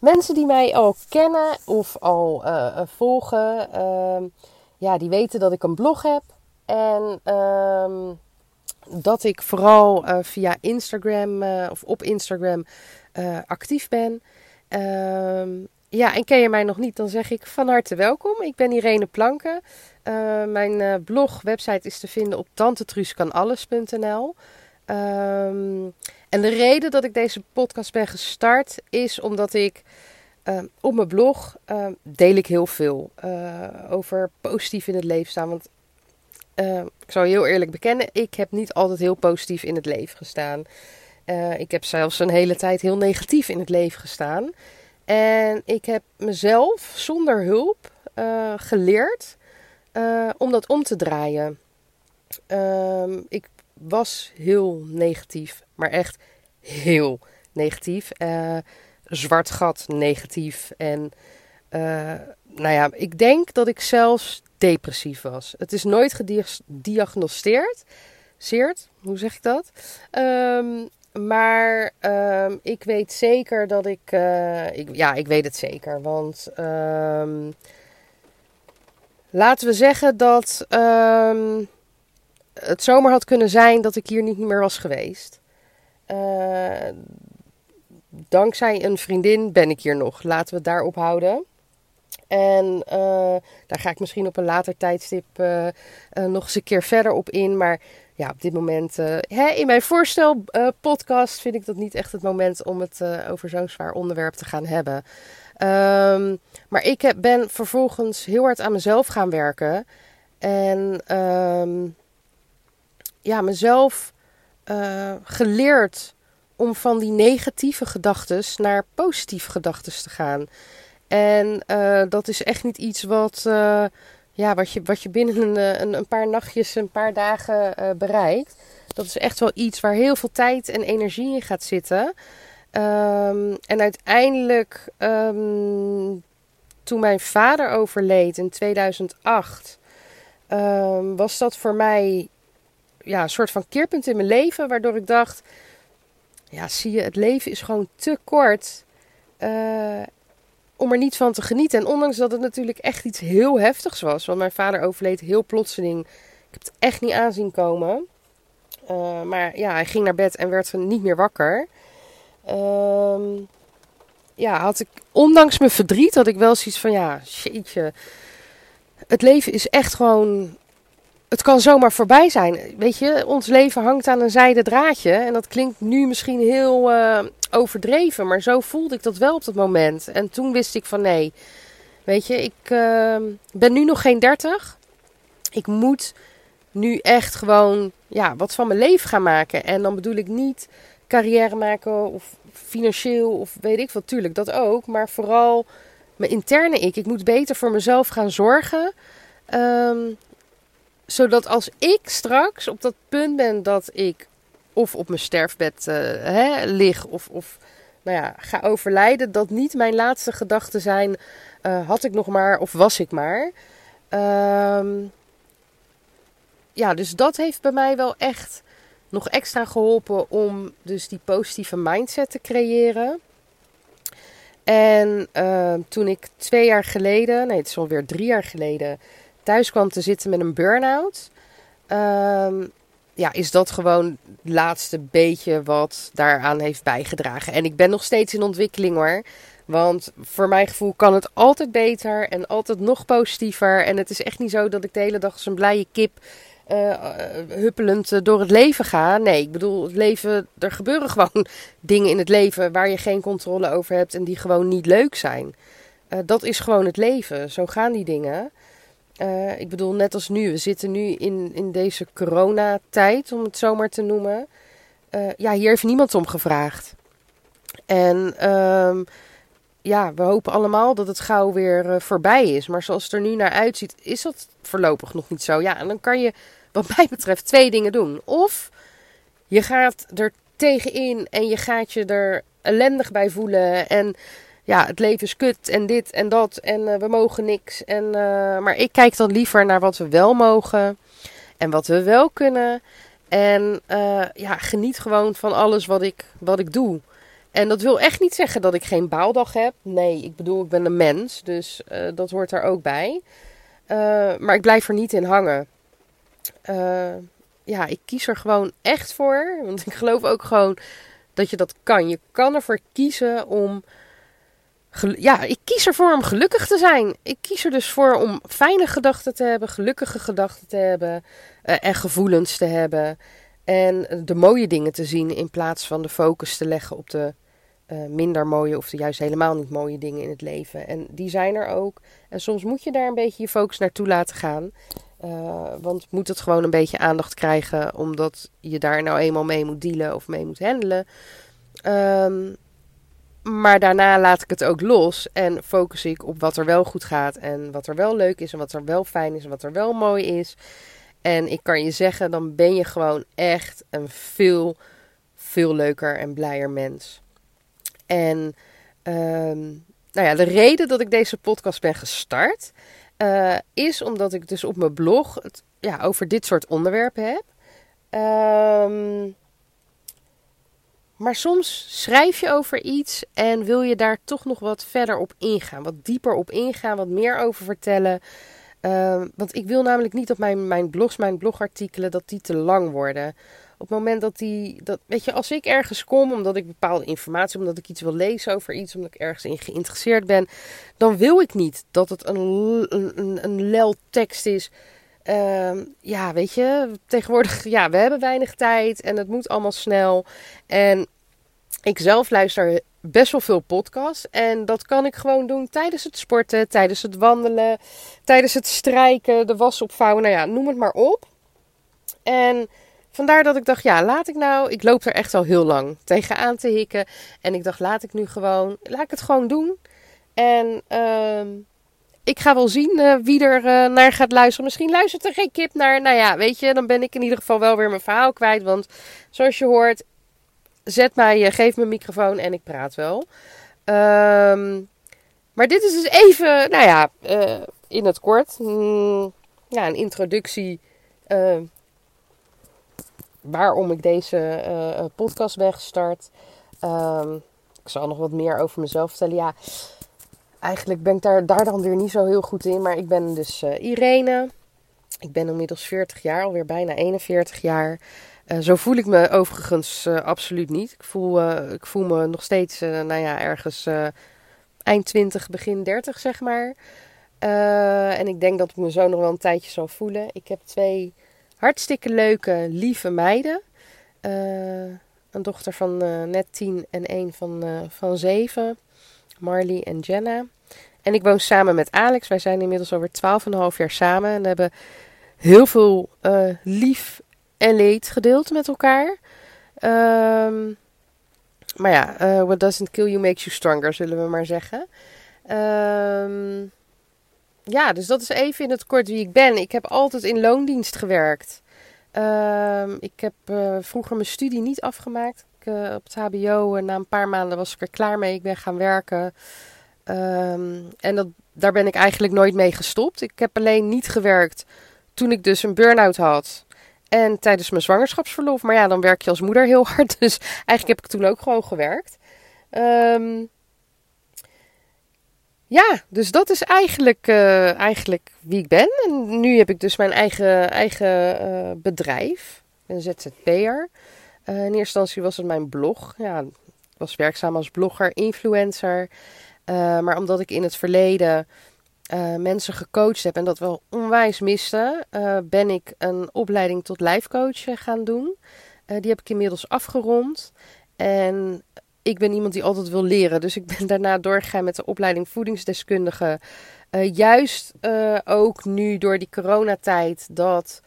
Mensen die mij al kennen of al uh, volgen, uh, ja, die weten dat ik een blog heb. En uh, dat ik vooral uh, via Instagram of op Instagram actief ben. Ehm, ja, en ken je mij nog niet, dan zeg ik van harte welkom. Ik ben Irene Planken. mijn blog, website is te vinden op tantetruuskanalles.nl. Um, en de reden dat ik deze podcast ben gestart is omdat ik uh, op mijn blog uh, deel ik heel veel uh, over positief in het leven staan. Want ik zal heel eerlijk bekennen, ik heb niet altijd heel positief in het leven gestaan. ik heb zelfs een hele tijd heel negatief in het leven gestaan. En ik heb mezelf zonder hulp geleerd om dat om te draaien. Ehm, ik was heel negatief, maar echt heel negatief. Uh, zwart gat negatief. En uh, nou ja, ik denk dat ik zelfs depressief was. Het is nooit gediagnosteerd. Zeert, hoe zeg ik dat? Um, maar um, ik weet zeker dat ik, uh, ik. Ja, ik weet het zeker. Want um, laten we zeggen dat het zomer had kunnen zijn dat ik hier niet meer was geweest. Uh, dankzij een vriendin ben ik hier nog. Laten we het daarop houden. En uh, daar ga ik misschien op een later tijdstip uh, nog eens een keer verder op in. Maar ja, op dit moment, hè, in mijn voorstel podcast vind ik dat niet echt het moment om het over zo'n zwaar onderwerp te gaan hebben. Um, maar ik heb, ben vervolgens heel hard aan mezelf gaan werken. En um, ja, mezelf uh, geleerd om van die negatieve gedachten naar positieve gedachten te gaan. En uh, dat is echt niet iets wat, uh, ja, wat, je, wat je binnen een, een, paar nachtjes, een paar dagen bereikt. Dat is echt wel iets waar heel veel tijd en energie in gaat zitten. Um, en uiteindelijk, um, toen mijn vader overleed in 2008, um, ehm, was dat voor mij ja, een soort van keerpunt in mijn leven. Waardoor ik dacht: ja, zie je, het leven is gewoon te kort. Uh, om er niet van te genieten. En ondanks dat het natuurlijk echt iets heel heftigs was. Want mijn vader overleed heel plotseling. Ik heb het echt niet aanzien komen. Uh, maar ja, hij ging naar bed en werd niet meer wakker. Uh, ja, had ik, ondanks mijn verdriet, had ik wel zoiets van: ja, jeetje. Het leven is echt gewoon het kan zomaar voorbij zijn. Weet je, ons leven hangt aan een zijden draadje. En dat klinkt nu misschien heel uh, overdreven, maar zo voelde ik dat wel op dat moment. En toen wist ik van nee, weet je, ik uh, ben nu nog geen dertig. Ik moet nu echt gewoon ja, wat van mijn leven gaan maken. En dan bedoel ik niet carrière maken of financieel of weet ik wat. Tuurlijk, dat ook. Maar vooral mijn interne ik. Ik moet beter voor mezelf gaan zorgen. Um, zodat als ik straks op dat punt ben dat ik of op mijn sterfbed uh, hè, lig of, of nou ja, ga overlijden, dat niet mijn laatste gedachten zijn: uh, had ik nog maar of was ik maar. Um, ja, dus dat heeft bij mij wel echt nog extra geholpen om dus die positieve mindset te creëren. En uh, toen ik twee jaar geleden, nee, het is alweer drie jaar geleden, thuis kwam te zitten met een burn-out. Um, ja, is dat gewoon het laatste beetje wat daaraan heeft bijgedragen. En ik ben nog steeds in ontwikkeling hoor. Want voor mijn gevoel kan het altijd beter en altijd nog positiever. En het is echt niet zo dat ik de hele dag als een blije kip uh, huppelend door het leven ga. Nee, ik bedoel, het leven, er gebeuren gewoon dingen in het leven waar je geen controle over hebt en die gewoon niet leuk zijn. Dat is gewoon het leven. Zo gaan die dingen. Uh, ik bedoel, net als nu. We zitten nu in, in deze coronatijd, om het zo maar te noemen. Uh, ja, hier heeft niemand om gevraagd. En um, ja, we hopen allemaal dat het gauw weer eh, voorbij is. Maar zoals het er nu naar uitziet, is dat voorlopig nog niet zo. Ja, en dan kan je, wat mij betreft, twee dingen doen. Of je gaat er tegenin en je gaat je er ellendig bij voelen. En ja, het leven is kut en dit en dat en eh, we mogen niks. En, uh, maar ik kijk dan liever naar wat we wel mogen en wat we wel kunnen. En uh, ja, geniet gewoon van alles wat ik, wat ik doe. En dat wil echt niet zeggen dat ik geen baaldag heb. Nee, ik bedoel, ik ben een mens, dus dat hoort er ook bij. maar ik blijf er niet in hangen. ja, ik kies er gewoon echt voor. Want ik geloof ook gewoon dat je dat kan. Je kan ervoor kiezen om ja, ik kies ervoor om gelukkig te zijn. Ik kies er dus voor om fijne gedachten te hebben, gelukkige gedachten te hebben uh, en gevoelens te hebben. En de mooie dingen te zien in plaats van de focus te leggen op de uh, minder mooie of de juist helemaal niet mooie dingen in het leven. En die zijn er ook. En soms moet je daar een beetje je focus naartoe laten gaan. Uh, want moet het gewoon een beetje aandacht krijgen, omdat je daar nou eenmaal mee moet dealen of mee moet handelen. Um, maar daarna laat ik het ook los en focus ik op wat er wel goed gaat en wat er wel leuk is en wat er wel fijn is en wat er wel mooi is. En ik kan je zeggen, dan ben je gewoon echt een veel, veel leuker en blijer mens. En um, nou ja, de reden dat ik deze podcast ben gestart, uh, is omdat ik dus op mijn blog het ja, over dit soort onderwerpen heb. Um, maar soms schrijf je over iets en wil je daar toch nog wat verder op ingaan. Wat dieper op ingaan, wat meer over vertellen. Uh, want ik wil namelijk niet dat mijn, mijn blogs, mijn blogartikelen, dat die te lang worden. Op het moment dat die, dat, weet je, als ik ergens kom, omdat ik bepaalde informatie, omdat ik iets wil lezen over iets, omdat ik ergens in geïnteresseerd ben, dan wil ik niet dat het een, een, een, een lel tekst is Uh, ja, weet je, tegenwoordig, ja, we hebben weinig tijd en het moet allemaal snel. En ik zelf luister best wel veel podcasts. En dat kan ik gewoon doen tijdens het sporten, tijdens het wandelen, tijdens het strijken, de was opvouwen. Nou ja, noem het maar op. En vandaar dat ik dacht, ja, laat ik nou. Ik loop er echt al heel lang tegenaan te hikken. En ik dacht, laat ik nu gewoon, laat ik het gewoon doen. En uh, ik ga wel zien uh, wie er uh, naar gaat luisteren. Misschien luistert er geen kip naar. Nou ja, weet je, dan ben ik in ieder geval wel weer mijn verhaal kwijt. Want zoals je hoort, zet mij, uh, geef me een microfoon en ik praat wel. Um, maar dit is dus even, nou ja, in het kort. Mm, ja, een introductie. waarom ik deze podcast ben gestart. Um, ik zal nog wat meer over mezelf vertellen. Ja eigenlijk ben ik daar, daar dan weer niet zo heel goed in. Maar ik ben dus uh, Irene. Ik ben inmiddels 40 jaar, alweer bijna 41 jaar. Uh, zo voel ik me overigens uh, absoluut niet. Ik voel, ik voel me nog steeds, nou ja, ergens eind 20, begin 30, zeg maar. en ik denk dat ik me zo nog wel een tijdje zal voelen. Ik heb twee hartstikke leuke, lieve meiden. een dochter van net 10 en een van, van 7. Marley en Jenna. En ik woon samen met Alex. Wij zijn inmiddels over 12,5 jaar samen. En hebben heel veel uh, lief en leed gedeeld met elkaar. Um, maar ja, uh, what doesn't kill you makes you stronger, zullen we maar zeggen. Um, ja, dus dat is even in het kort wie ik ben. Ik heb altijd in loondienst gewerkt. Um, ik heb uh, vroeger mijn studie niet afgemaakt uh, op het HBO. En na een paar maanden was ik er klaar mee. Ik ben gaan werken. Um, en dat, daar ben ik eigenlijk nooit mee gestopt. Ik heb alleen niet gewerkt toen ik dus een burn-out had. En tijdens mijn zwangerschapsverlof. Maar ja, dan werk je als moeder heel hard. Dus eigenlijk heb ik toen ook gewoon gewerkt. Um, ja, dus dat is eigenlijk, uh, eigenlijk wie ik ben. En nu heb ik dus mijn eigen, eigen uh, bedrijf. Een ZZP'er. Uh, in eerste instantie was het mijn blog. Ja, ik was werkzaam als blogger, influencer. Uh, maar omdat ik in het verleden uh, mensen gecoacht heb en dat wel onwijs miste, ben ik een opleiding tot lijfcoach gaan doen. die heb ik inmiddels afgerond. En ik ben iemand die altijd wil leren. Dus ik ben daarna doorgegaan met de opleiding voedingsdeskundige. juist ook nu door die coronatijd dat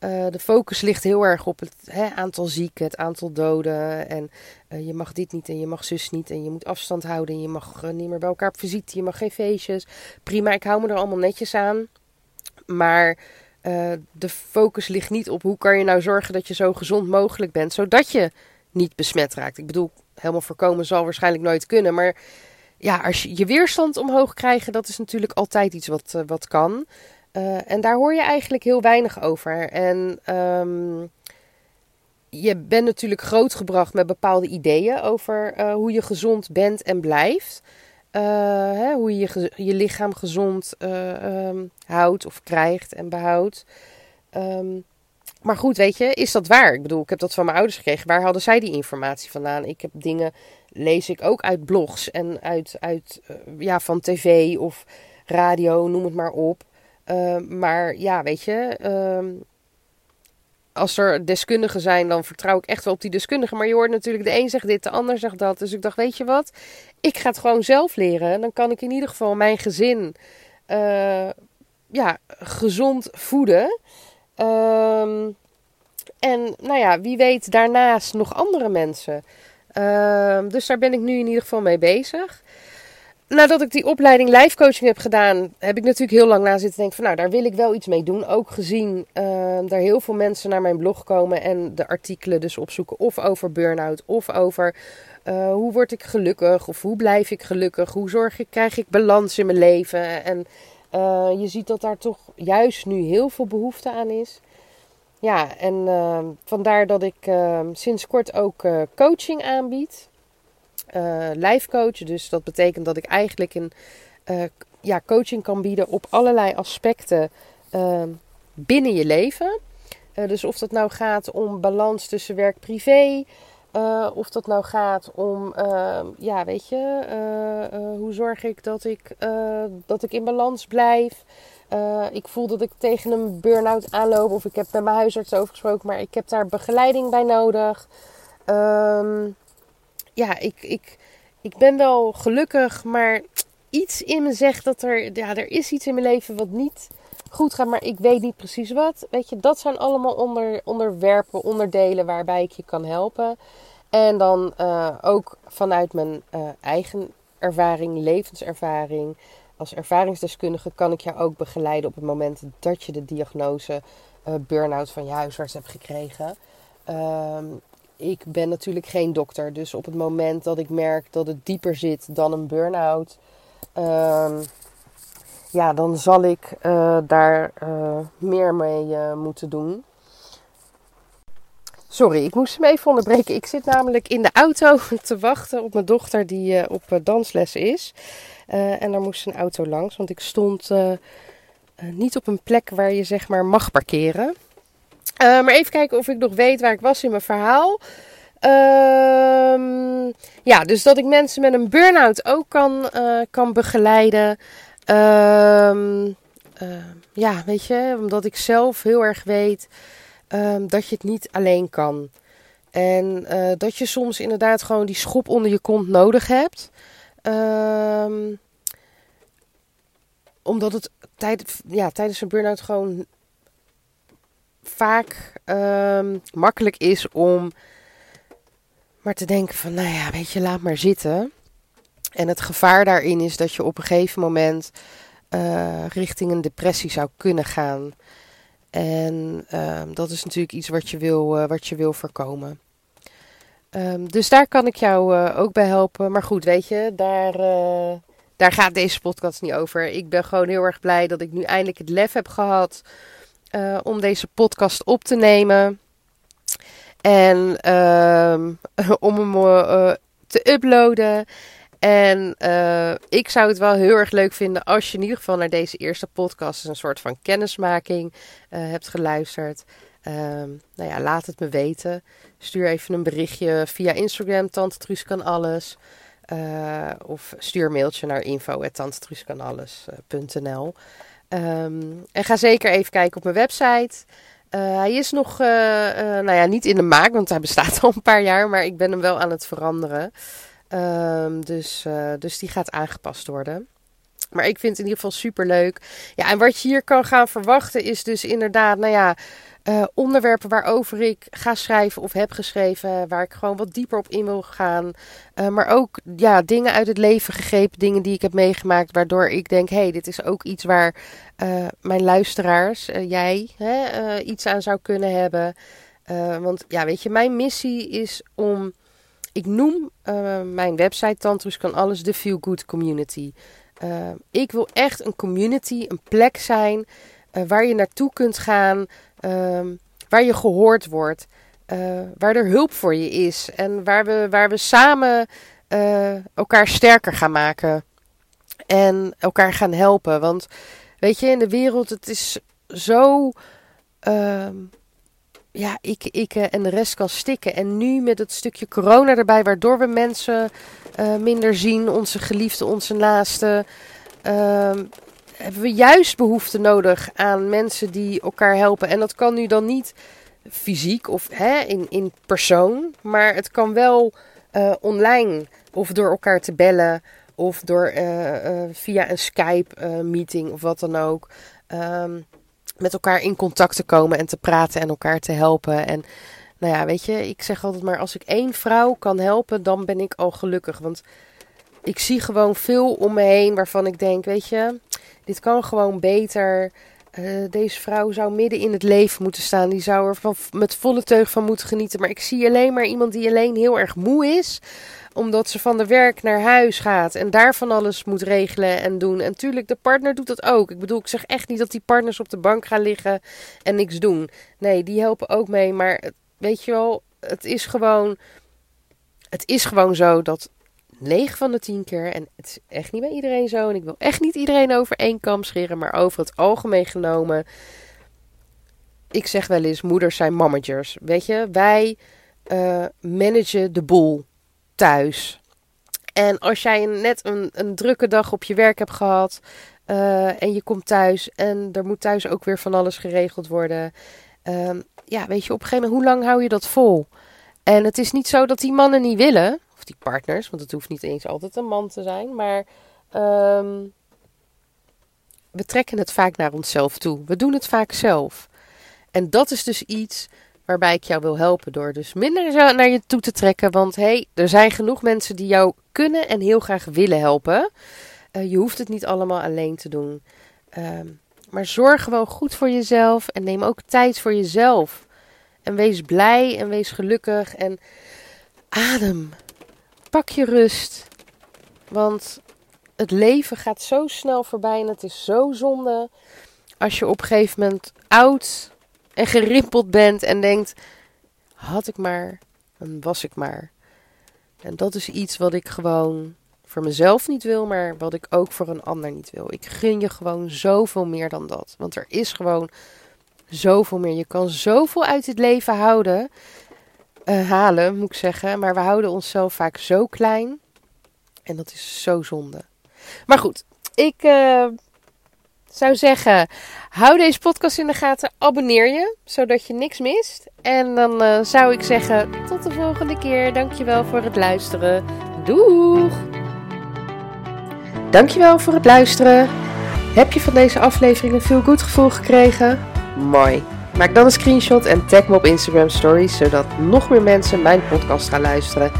eh, de focus ligt heel erg op het hè, aantal zieken, het aantal doden. En eh, je mag dit niet en je mag zus niet. En je moet afstand houden en je mag niet meer bij elkaar op visite. Je mag geen feestjes. Prima, ik hou me er allemaal netjes aan. Maar de focus ligt niet op hoe kan je nou zorgen dat je zo gezond mogelijk bent. Zodat je niet besmet raakt. Ik bedoel, helemaal voorkomen zal waarschijnlijk nooit kunnen. Maar ja, als je je weerstand omhoog krijgen, dat is natuurlijk altijd iets wat, wat kan. Uh, en daar hoor je eigenlijk heel weinig over. En um, je bent natuurlijk grootgebracht met bepaalde ideeën over uh, hoe je gezond bent en blijft. Hè, hoe je je, lichaam gezond um, houdt of krijgt en behoudt. Um, maar goed, weet je, is dat waar? Ik bedoel, ik heb dat van mijn ouders gekregen. Waar hadden zij die informatie vandaan? Ik heb dingen, lees ik ook uit blogs en uit, uit ja, van tv of radio, noem het maar op. Uh, maar ja, weet je, uh, als er deskundigen zijn, dan vertrouw ik echt wel op die deskundigen. Maar je hoort natuurlijk, de een zegt dit, de ander zegt dat. Dus ik dacht, weet je wat, ik ga het gewoon zelf leren. Dan kan ik in ieder geval mijn gezin uh, ja, gezond voeden. Um, en nou ja, wie weet daarnaast nog andere mensen. Dus daar ben ik nu in ieder geval mee bezig. Nadat ik die opleiding life coaching heb gedaan, heb ik natuurlijk heel lang na zitten denken van nou, daar wil ik wel iets mee doen. Ook gezien uh, daar heel veel mensen naar mijn blog komen en de artikelen dus opzoeken of over burn-out of over uh, hoe word ik gelukkig of hoe blijf ik gelukkig, hoe zorg ik, krijg ik balans in mijn leven. En uh, je ziet dat daar toch juist nu heel veel behoefte aan is. Ja, en uh, vandaar dat ik uh, sinds kort ook uh, coaching aanbied. Life coach, dus dat betekent dat ik eigenlijk een ja, coaching kan bieden op allerlei aspecten ehm, binnen je leven. dus of dat nou gaat om balans tussen werk-privé, of dat nou gaat om, uh, ja, weet je, hoe zorg ik dat ik, dat ik in balans blijf? ik voel dat ik tegen een burn-out aanloop, of ik heb met mijn huisarts over gesproken, maar ik heb daar begeleiding bij nodig. Um, ja, ik, ik, ik ben wel gelukkig, maar iets in me zegt dat er, ja, er is iets in mijn leven wat niet goed gaat, maar ik weet niet precies wat. Weet je, dat zijn allemaal onder, onderwerpen, onderdelen waarbij ik je kan helpen. En dan uh, ook vanuit mijn uh, eigen ervaring, levenservaring. Als ervaringsdeskundige kan ik jou ook begeleiden op het moment dat je de diagnose uh, burn-out van je huisarts hebt gekregen. Ehm, ik ben natuurlijk geen dokter, dus op het moment dat ik merk dat het dieper zit dan een burn-out, um, ja, dan zal ik uh, daar uh, meer mee uh, moeten doen. Sorry, ik moest hem even onderbreken. Ik zit namelijk in de auto te wachten op mijn dochter die op dansles is. en daar moest een auto langs, want ik stond niet op een plek waar je zeg maar mag parkeren. Maar even kijken of ik nog weet waar ik was in mijn verhaal. Ehm, ja, dus dat ik mensen met een burn-out ook kan, kan begeleiden. Um, uh, ja, weet je, omdat ik zelf heel erg weet um, dat je het niet alleen kan. En dat je soms inderdaad gewoon die schop onder je kont nodig hebt. Omdat het tijd, ja, tijdens een burn-out gewoon vaak makkelijk is om maar te denken van, nou ja, weet je, laat maar zitten. En het gevaar daarin is dat je op een gegeven moment uh, richting een depressie zou kunnen gaan. En uh, dat is natuurlijk iets wat je wil, uh, wat je wil voorkomen. Um, dus daar kan ik jou ook bij helpen. Maar goed, weet je, daar, daar gaat deze podcast niet over. Ik ben gewoon heel erg blij dat ik nu eindelijk het lef heb gehad om deze podcast op te nemen. En ehm, om hem te uploaden. En uh, ik zou het wel heel erg leuk vinden als je in ieder geval naar deze eerste podcast een soort van kennismaking hebt geluisterd. Um, nou ja, laat het me weten. Stuur even een berichtje via Instagram, Tante Truus kan alles. Of stuur een mailtje naar info.tantetruuskanalles.nl ehm, En ga zeker even kijken op mijn website. hij is nog, nou ja, niet in de maak, want hij bestaat al een paar jaar. Maar ik ben hem wel aan het veranderen. Um, dus, dus die gaat aangepast worden. Maar ik vind het in ieder geval super leuk. Ja, en wat je hier kan gaan verwachten is dus inderdaad, nou ja, uh, onderwerpen waarover ik ga schrijven of heb geschreven, waar ik gewoon wat dieper op in wil gaan. Uh, maar ook ja, dingen uit het leven gegrepen, dingen die ik heb meegemaakt, waardoor ik denk: hé, hey, dit is ook iets waar uh, mijn luisteraars, jij, hè, iets aan zou kunnen hebben. want ja, weet je, mijn missie is om. Ik noem mijn website Tantrus kan alles de Feel Good Community. Ik wil echt een community, een plek zijn waar je naartoe kunt gaan. Ehm, waar je gehoord wordt, uh, waar er hulp voor je is en waar we, waar we samen elkaar sterker gaan maken en elkaar gaan helpen. Want weet je, in de wereld, het is zo. Uh, ja, ik, ik en de rest kan stikken. En nu met het stukje corona erbij, waardoor we mensen uh, minder zien, onze geliefden, onze naasten. Uh, hebben we juist behoefte nodig aan mensen die elkaar helpen. En dat kan nu dan niet fysiek of hè, in, in persoon, maar het kan wel uh, online of door elkaar te bellen of door via een Skype-meeting of wat dan ook. Um, met elkaar in contact te komen en te praten en elkaar te helpen. En nou ja, weet je, ik zeg altijd maar: als ik één vrouw kan helpen, dan ben ik al gelukkig. Want ik zie gewoon veel om me heen waarvan ik denk: weet je, dit kan gewoon beter. Uh, deze vrouw zou midden in het leven moeten staan. Die zou er van, met volle teug van moeten genieten. Maar ik zie alleen maar iemand die alleen heel erg moe is. Omdat ze van de werk naar huis gaat. En daar van alles moet regelen en doen. En tuurlijk, de partner doet dat ook. Ik bedoel, ik zeg echt niet dat die partners op de bank gaan liggen en niks doen. Nee, die helpen ook mee. Maar weet je wel, het is gewoon. Het is gewoon zo dat 9 van de 10 keer, en het is echt niet bij iedereen zo, en ik wil echt niet iedereen over één kam scheren, maar over het algemeen genomen. Ik zeg wel eens, moeders zijn managers. Weet je, wij uh, managen de boel thuis. En als jij net een, een drukke dag op je werk hebt gehad uh, en je komt thuis en er moet thuis ook weer van alles geregeld worden. Uh, ja, weet je, op een gegeven moment, hoe lang hou je dat vol? En het is niet zo dat die mannen niet willen die partners, want het hoeft niet eens altijd een man te zijn, maar um, we trekken het vaak naar onszelf toe. We doen het vaak zelf. En dat is dus iets waarbij ik jou wil helpen door dus minder naar je toe te trekken. Want hé, hey, er zijn genoeg mensen die jou kunnen en heel graag willen helpen. Uh, je hoeft het niet allemaal alleen te doen. Um, maar zorg gewoon goed voor jezelf en neem ook tijd voor jezelf. En wees blij en wees gelukkig en adem. Pak je rust. Want het leven gaat zo snel voorbij en het is zo zonde als je op een gegeven moment oud en gerimpeld bent en denkt: had ik maar, dan was ik maar. En dat is iets wat ik gewoon voor mezelf niet wil, maar wat ik ook voor een ander niet wil. Ik gun je gewoon zoveel meer dan dat. Want er is gewoon zoveel meer. Je kan zoveel uit het leven houden uh, halen, moet ik zeggen. Maar we houden onszelf vaak zo klein. En dat is zo zonde. Maar goed, ik uh, zou zeggen: hou deze podcast in de gaten. Abonneer je, zodat je niks mist. En dan uh, zou ik zeggen: tot de volgende keer. Dankjewel voor het luisteren. Doeg! Dankjewel voor het luisteren. Heb je van deze aflevering een veel goed gevoel gekregen? Mooi. Maak dan een screenshot en tag me op Instagram Stories, zodat nog meer mensen mijn podcast gaan luisteren.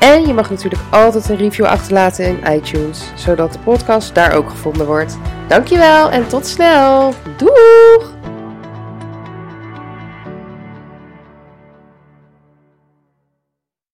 En je mag natuurlijk altijd een review achterlaten in iTunes, zodat de podcast daar ook gevonden wordt. Dankjewel en tot snel. Doeg!